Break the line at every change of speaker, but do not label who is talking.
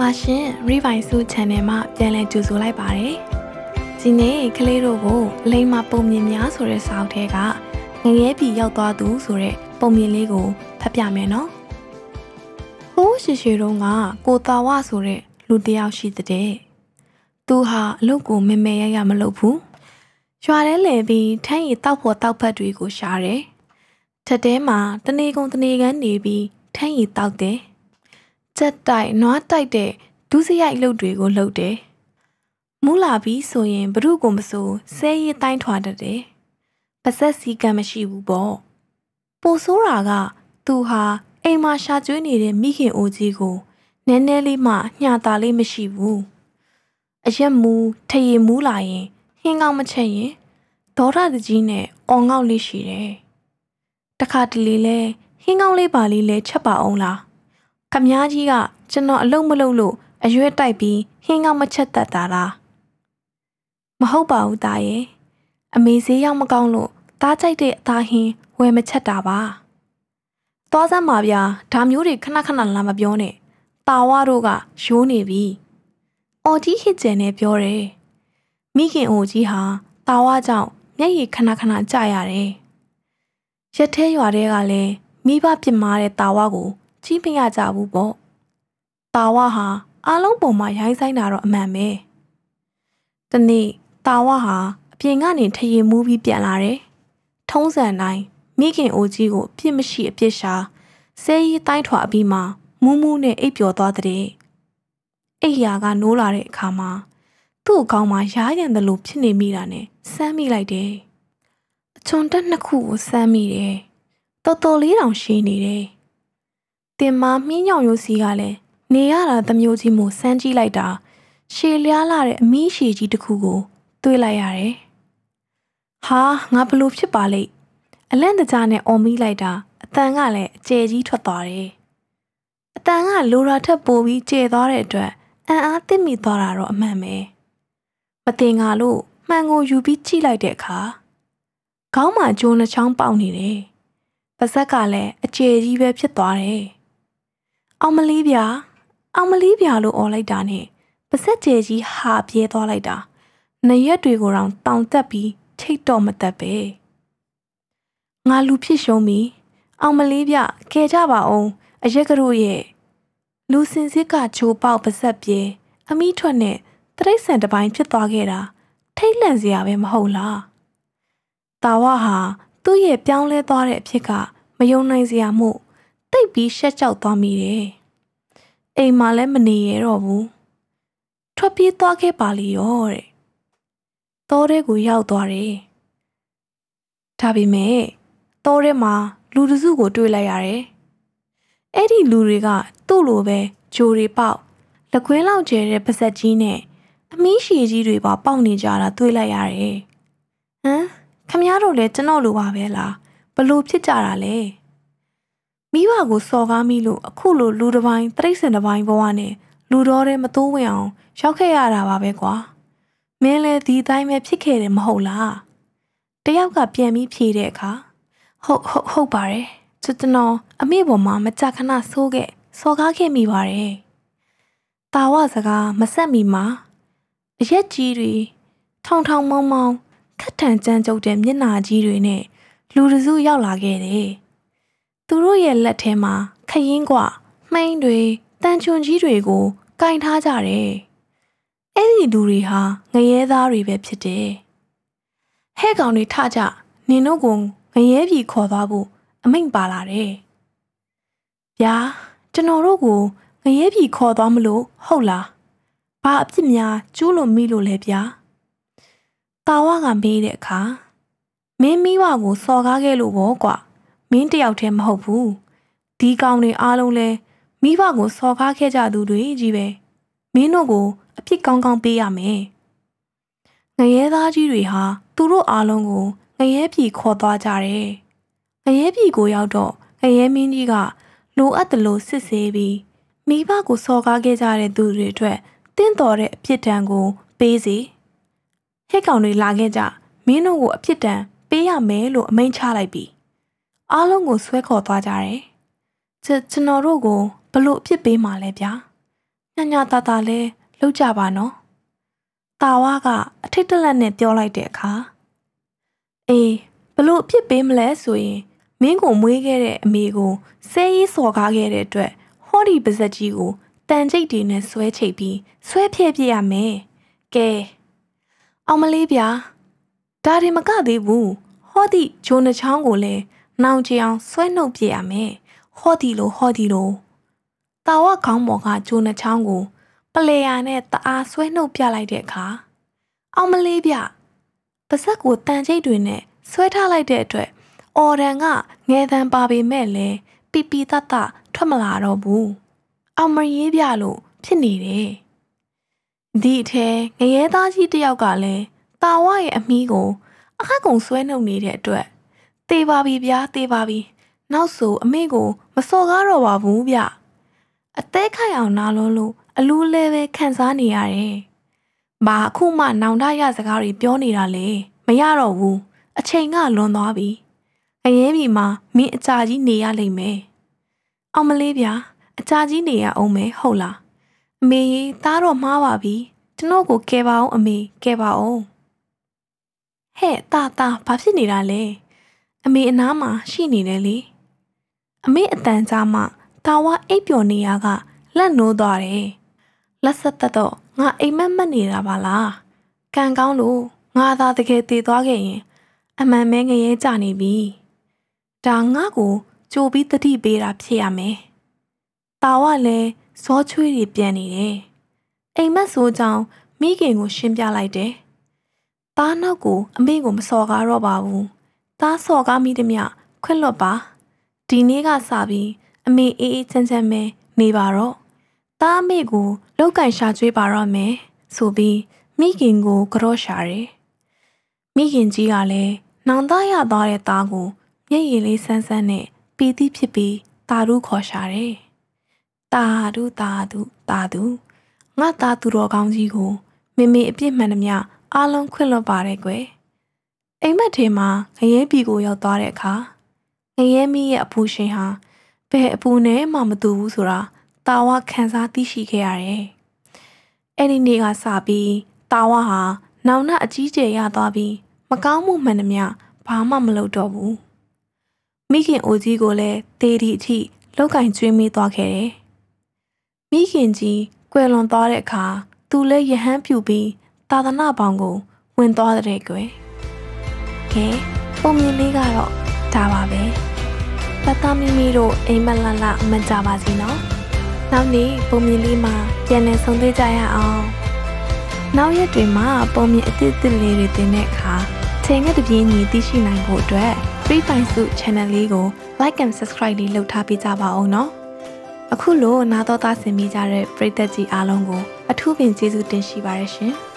ပါရှင် Revive စု Channel မှာပြန်လည်ကြိုဆိုလိုက်ပါတယ်။ဒီနေ့ကလေးတို့ကိုလိမ္မာပုံမြင်များဆိုတဲ့စာအုပ်ထဲကငရဲပြည်ရောက်သွားသူဆိုတဲ့ပုံမြင်လေးကိုဖတ်ပြမယ်နော်။ဟိုးရှိရှိတုန်းကကိုတာဝဆိုတဲ့လူတစ်ယောက်ရှိတဲ့။သူဟာအလုပ်ကိုမမေရရမလုပ်ဘူး။ရွာထဲလဲပြီးထမ်းရည်တောက်ဖို့တောက်ဖက်တွေကိုရှာတယ်။ထက်တဲမှာတနေကုန်တနေကန်းနေပြီးထမ်းရည်တောက်တယ်။ ကြက်တိုက်နွားတိုက်တဲ့ဒုစရိုက်လုပ်တွေကိုလုပ်တယ်။မူလာပြီးဆိုရင်ဘ ᱹ ကိုမစိုးဆဲရည်တိုင်းထွာတတ်တယ်။ပါဆက်စီကံမရှိဘူးပေါ့။ပိုဆိုးတာကသူဟာအိမ်မှာရှာကျွေးနေတဲ့မိခင်အိုကြီးကိုနည်းနည်းလေးမှညှာတာလေးမရှိဘူး။အရက်မူထရီမူလာရင်ဟင်းကောင်းမချက်ရင်ဒေါရတကြီးနဲ့အော်ငေါက်လေးရှိတယ်။တခါတလေလဲဟင်းကောင်းလေးပါလေးလဲချက်ပါအောင်လား။ ခမားကြီးကကျွန်တော်အလုံးမလုံးလို့အရွက်တိုက်ပြီးဟင်းကောင်းမချက်တတ်တာလားမဟုတ်ပါဘူးသားရဲ့အမေဈေးရောက်မကောင်းလို့သားကြိုက်တဲ့အသားဟင်းဝယ်မချက်တာပါသွားစမ်းပါဗျာဒါမျိုးတွေခဏခဏလာမပြောနဲ့တာဝါတို့ကရိုးနေပြီအော်ကြီးဟစ်ကျန်နဲ့ပြောတယ်မိခင်အိုကြီးဟာတာဝါကြောင့်မျက်ရည်ခဏခဏကျရတယ်ရက်သေးရွာတဲကလည်းမိဘပြစ်မှားတဲ့တာဝါကို ကြီးမရကြဘူးပေါ့။တာဝဟာအားလုံးပုံမှာရိုင်းဆိုင်တာတော့အမှန်ပဲ။တနေ့တာဝဟာအပြင်ကနေထရီမူးပြီးပြန်လာတယ်။ထုံးစံတိုင်းမိခင်အိုကြီးကိုပြစ်မရှိအပြစ်ရှာဆဲရီတိုင်းထွာပြီးမှမူးမူးနဲ့အိပ်ပျော်သွားတဲ့။အိယာကနိုးလာတဲ့အခါမှာသူ့အကောင်မှာရားရံတယ်လို့ဖြစ်နေမိတာနဲ့စမ်းမိလိုက်တယ်။အချွန်တက်နှစ်ခုကိုစမ်းမိတယ်။တော်တော်လေးတောင်ရှိနေတယ်။ တင်မမြင်းညောင်ရိုးစီကလည်းနေရတာသမျိုးကြီးမို့စမ်းကြည့်လိုက်တာ ရှည်လျားလာတဲ့အမီးရှည်ကြီးတစ်ခုကို တွေးလိုက်ရတယ်။ဟာငါဘလို့ဖြစ်ပါလိမ့်အလန့်တကြားနဲ့အော်မီးလိုက်တာအတန်ကလည်းအကျယ်ကြီးထွက်သွားတယ်။အတန်ကလိုရာထက်ပိုပြီးကျယ်သွားတဲ့အတွက်အံ့အားသင့်မိသွားတာတော့အမှန်ပဲ။မတင်ငါလို့မှန်ကိုယူပြီးကြည့်လိုက်တဲ့အခါခေါင်းမှာကြိုးနှချောင်းပေါက်နေတယ်။ပါဇက်ကလည်းအကျယ်ကြီးပဲဖြစ်သွားတယ်။ အောင်မလေးဗျာအောင်မလေးဗျာလို့អော်လိုက်တာနဲ့ပါဆက်ကျဲကြီးဟာပြဲသွားလိုက်တာနရက်တွေကိုတောင်တောင်တက်ပြီးထိတ်တော့မတက်ပဲငါလူဖြစ်ရှုံးပြီအောင်မလေးဗျကဲကြပါအောင်အရက်ကတို့ရဲ့လူစင်စစ်ကချိုးပေါက်ပါဆက်ပြေအမိထွက်နဲ့တရိတ်ဆန်တပိုင်းဖြစ်သွားခဲ့တာထိတ်လန့်စရာပဲမဟုတ်လားတာဝဟာသူ့ရဲ့ပြောင်းလဲသွားတဲ့အဖြစ်ကမယုံနိုင်စရာမို့ တိတ်ပြီးရှက်ကြောက်သွားမိတယ်။အိမ်မှာလည်းမနေရတော့ဘူး။ထွက်ပြေးသွားခဲ့ပါလေရောတဲ့။တောထဲကိုရောက်သွားတယ်။ဒါပေမဲ့တောထဲမှာလူတစုကိုတွေ့လိုက်ရတယ်။အဲ့ဒီလူတွေကသူ့လိုပဲဂျိုတွေပေါက်လက်ခွင်းလောက်ကျဲတဲ့ပါဇက်ကြီးနဲ့အမီးရှည်ကြီးတွေပါပေါက်နေကြတာတွေ့လိုက်ရတယ်။ဟမ်ခမရတို့လည်းကျွန်တော်လိုပါပဲလားဘလို့ဖြစ်ကြတာလဲ။ မိဘကိုစော်ကားမိလို့အခုလိုလူတစ်ပိုင်းတိရစ္ဆာန်တစ်ပိုင်းဘဝနဲ့လူတော်တဲ့မတိုးဝင်အောင်ရောက်ခဲ့ရတာပါပဲကွာမင်းလည်းဒီတိုင်းပဲဖြစ်ခဲ့တယ်မဟုတ်လားတယောက်ကပြန်ပြီးဖြေတဲ့အခါဟုတ်ဟုတ်ဟုတ်ပါတယ်ကျွန်တော်အမေပေါ်မှာမကြခဏဆိုးခဲ့စော်ကားခဲ့မိပါတယ်တာဝစကားမဆက်မီမှာအရက်ကြီးတွေထောင်ထောင်မောင်းမောင်းခက်ထန်ကြမ်းကြုတ်တဲ့မျက်နာကြီးတွေနဲ့လူတစုရောက်လာခဲ့တယ် သူတို့ရဲ့လက်ထဲမှာခရင်ကွမှိန်းတွေတန်ချွန်ကြီးတွေကိုကင်ထားကြတယ်။အဲ့ဒီလူတွေဟာငရဲသားတွေပဲဖြစ်တယ်။ဟဲ့ကောင်တွေထကြနင်တို့ကငရဲပြည်ခေါ်သွားဖို့အမိန့်ပါလာတယ်။ဗျာကျွန်တော်တို့ကိုငရဲပြည်ခေါ်သွားမလို့ဟုတ်လား။ဘာအဖြစ်များကျူးလို့မိလို့လဲဗျာ။တာဝကမေးတဲ့အခါမင်းမိဘကိုစော်ကားခဲ့လို့ဘောကွာ။ မင်းတယောက်တည်းမဟုတ်ဘူးဒီကောင်တွေအားလုံးလဲမိဘကိုစော်ကားခဲ့ကြသူတွေကြီးပဲမင်းတို့ကိုအပြစ်ကောင်းကောင်းပေးရမယ်ငရဲသားကြီးတွေဟာသူတို့အားလုံးကိုငရဲပြည်ခေါ်သွားကြတယ်ငရဲပြည်ကိုရောက်တော့ငရဲမင်းကြီးကလိုအပ်တယ်လို့စစ်ဆေးပြီးမိဘကိုစော်ကားခဲ့ကြတဲ့သူတွေအတွက်တင့်တော်တဲ့အပြစ်ဒဏ်ကိုပေးစီဟက်ကောင်တွေလာခဲ့ကြမင်းတို့ကိုအပြစ်ဒဏ်ပေးရမယ်လို့အမိန့်ချလိုက်ပြီး အားလုံးကိုဆွဲခေါ်သွားကြတယ်။ကျွန်တော်တို့ကိုဘလို့အဖြစ်ပေးမှလဲဗျာ။ညညညတာတာလဲလှုပ်ကြပါနော်တာဝါကအထိတ်တလက်နဲ့ပြောလိုက်တဲ့အခါအေးဘလို့အဖြစ်ပေးမလဲဆိုရင်မင်းကိုမွေးခဲ့တဲ့အမေကိုဆဲရေးစော်ကားခဲ့တဲ့အတွက်ဟောဒီပါဇက်ကြီးကိုတန်ကြိတ်တွေနဲ့ဆွဲချိတ်ပြီးဆွဲဖြဲ့ပြရမယ်ကဲအောင်မလေးဗျာဒါတွေမကသေးဘူးဟောဒီဂျိုးနှချောင်းကိုလည်း နောင်ကြအောင်ဆွဲနှုတ်ပြရမယ်ဟောဒီလိုဟောဒီလိုတာဝခေါင်းပေါ်ကဂျိုးနှချောင်းကိုပလေယာနဲ့တအားဆွဲနှုတ်ပြလိုက်တဲ့အခါအောင်မလေးဗျပါဇက်ကိုတန်ကြိတ်တွေနဲ့ဆွဲထားလိုက်တဲ့အတွက်အော်ဒန်ကငယ်တန်းပါပေမဲ့လည်းပီပီတတထွက်မလာတော့ဘူးအောင်မရေးပြလို့ဖြစ်နေတယ်ဒီအထဲငရဲသားကြီးတယောက်ကလည်းတာဝရဲ့အမီးကိုအခက်ကုံဆွဲနှုတ်နေတဲ့အတွက် တေးပါပြီဗျာတေးပါပြီနောက်ဆိုအမေကိုမစော်ကားတော့ပါဘူးဗျအသေးခိုင်အောင်နားလုံးလို့အလူးလဲပဲခံစားနေရတယ်။ဘာအခုမှနောင်တရစကားတွေပြောနေတာလေမရတော့ဘူးအချိန်ကလွန်သွားပြီ။အရင်ပြီမှာမင်းအကြာကြီးနေရလိမ့်မယ်။အောင်မလေးဗျာအကြာကြီးနေရအောင်မယ်ဟုတ်လား။အမေကြီးသားတော့မှားပါပြီ။ကျွန်တော်ကိုကဲပါအောင်အမေကဲပါအောင်။ဟဲ့တာတာဘာဖြစ်နေတာလဲ။ အမေအနားမှာရှိနေတယ်လေ။အမေအတန်ကြားမှတာဝအိပ်ပျော်နေရကလက်နိုးသွားတယ်။လက်ဆက်သက်တော့ငါအိမ်မက်မက်နေတာပါလား။ကံကောင်းလို့ငါသာတကယ်တည်သွားခဲ့ရင် အမှန်မဲငရဲကြနေပြီ။ဒါငါ့ကိုကြိုပြီးတတိပေးတာဖြစ်ရမယ်။တာဝလည်းဇောချွေးတွေပြန်နေတယ်။အိမ်မက်ဆိုးကြောင်မိခင်ကိုရှင်းပြလိုက်တယ်။သားနောက်ကိုအမေကိုမစော်ကားတော့ပါဘူး။ သားစော်ကားမိသည်မြခွင့်လွတ်ပါ။ဒီနေ့ကစပြီးအမေအေးအေးချမ်းချမ်းပဲနေပါတော့။သားအမေကိုလောက်ကင်ရှာကျွေးပါတော့မယ်ဆိုပြီးမိခင်ကိုကြော့ရှာတယ်။မိခင်ကြီးကလည်းနောင်သားရသွားတဲ့သားကိုမျက်ရည်လေးဆန်းဆန်းနဲ့ပီတိဖြစ်ပြီးတာရုခေါ်ရှာတယ်။တာရုတာရုတာရုငါသားသူတော်ကောင်းကြီးကိုမေမေအပြစ်မှန်သမျှအားလုံးခွင့်လွှတ်ပါတယ်ကွယ်။ အိမ်မက်ထဲမှာငရဲပြည်ကိုရောက်သွားတဲ့အခါငရဲမီးရဲ့အပူရှင်ဟာဘယ်အပူနဲ့မှမတူဘူးဆိုတာတာဝခံစားသိရှိခဲ့ရတယ်။အဲ့ဒီနေ့ကစပြီးတာဝဟာနောင်နှအကြီးကျယ်ရသွားပြီးမကောင်းမှုမှန်သမျှဘာမှမလုပ်တော့ဘူး။မိခင်အိုကြီးကိုလည်းတေဒီအထိလောက်ကင်ကျွေးမိသွားခဲ့တယ်။မိခင်ကြီးကွယ်လွန်သွားတဲ့အခါသူလည်းယဟန်ပြူပြီးသာသနာပေါင်းကိုဝင်သွားတဲ့ကွယ်။ ကဲပုံမြင်လေးကတော့ဒါပါပဲ။ပတ်သားမိမိတို့အိမ်မလလမကြပါစေနော်။နောက်နေ့ပုံမြင်လေးမှာပြန်လည်ဆုံတွေ့ကြရအောင်။နောက်ရက်တွေမှာပုံမြင်အသစ်အသစ်လေးတွေတင်တဲ့အခါချိန်နဲ့တပြေးညီသိရှိနိုင်ဖို့အတွက် Free Time Suit Channel လေးကို Like and Subscribe လေးလုပ်ထားပေးကြပါဦးနော်။အခုလိုနာတော်သားဆင်မိကြတဲ့ပရိသတ်ကြီးအားလုံးကိုအထူးပင်ကျေးဇူးတင်ရှိပါရရှင်။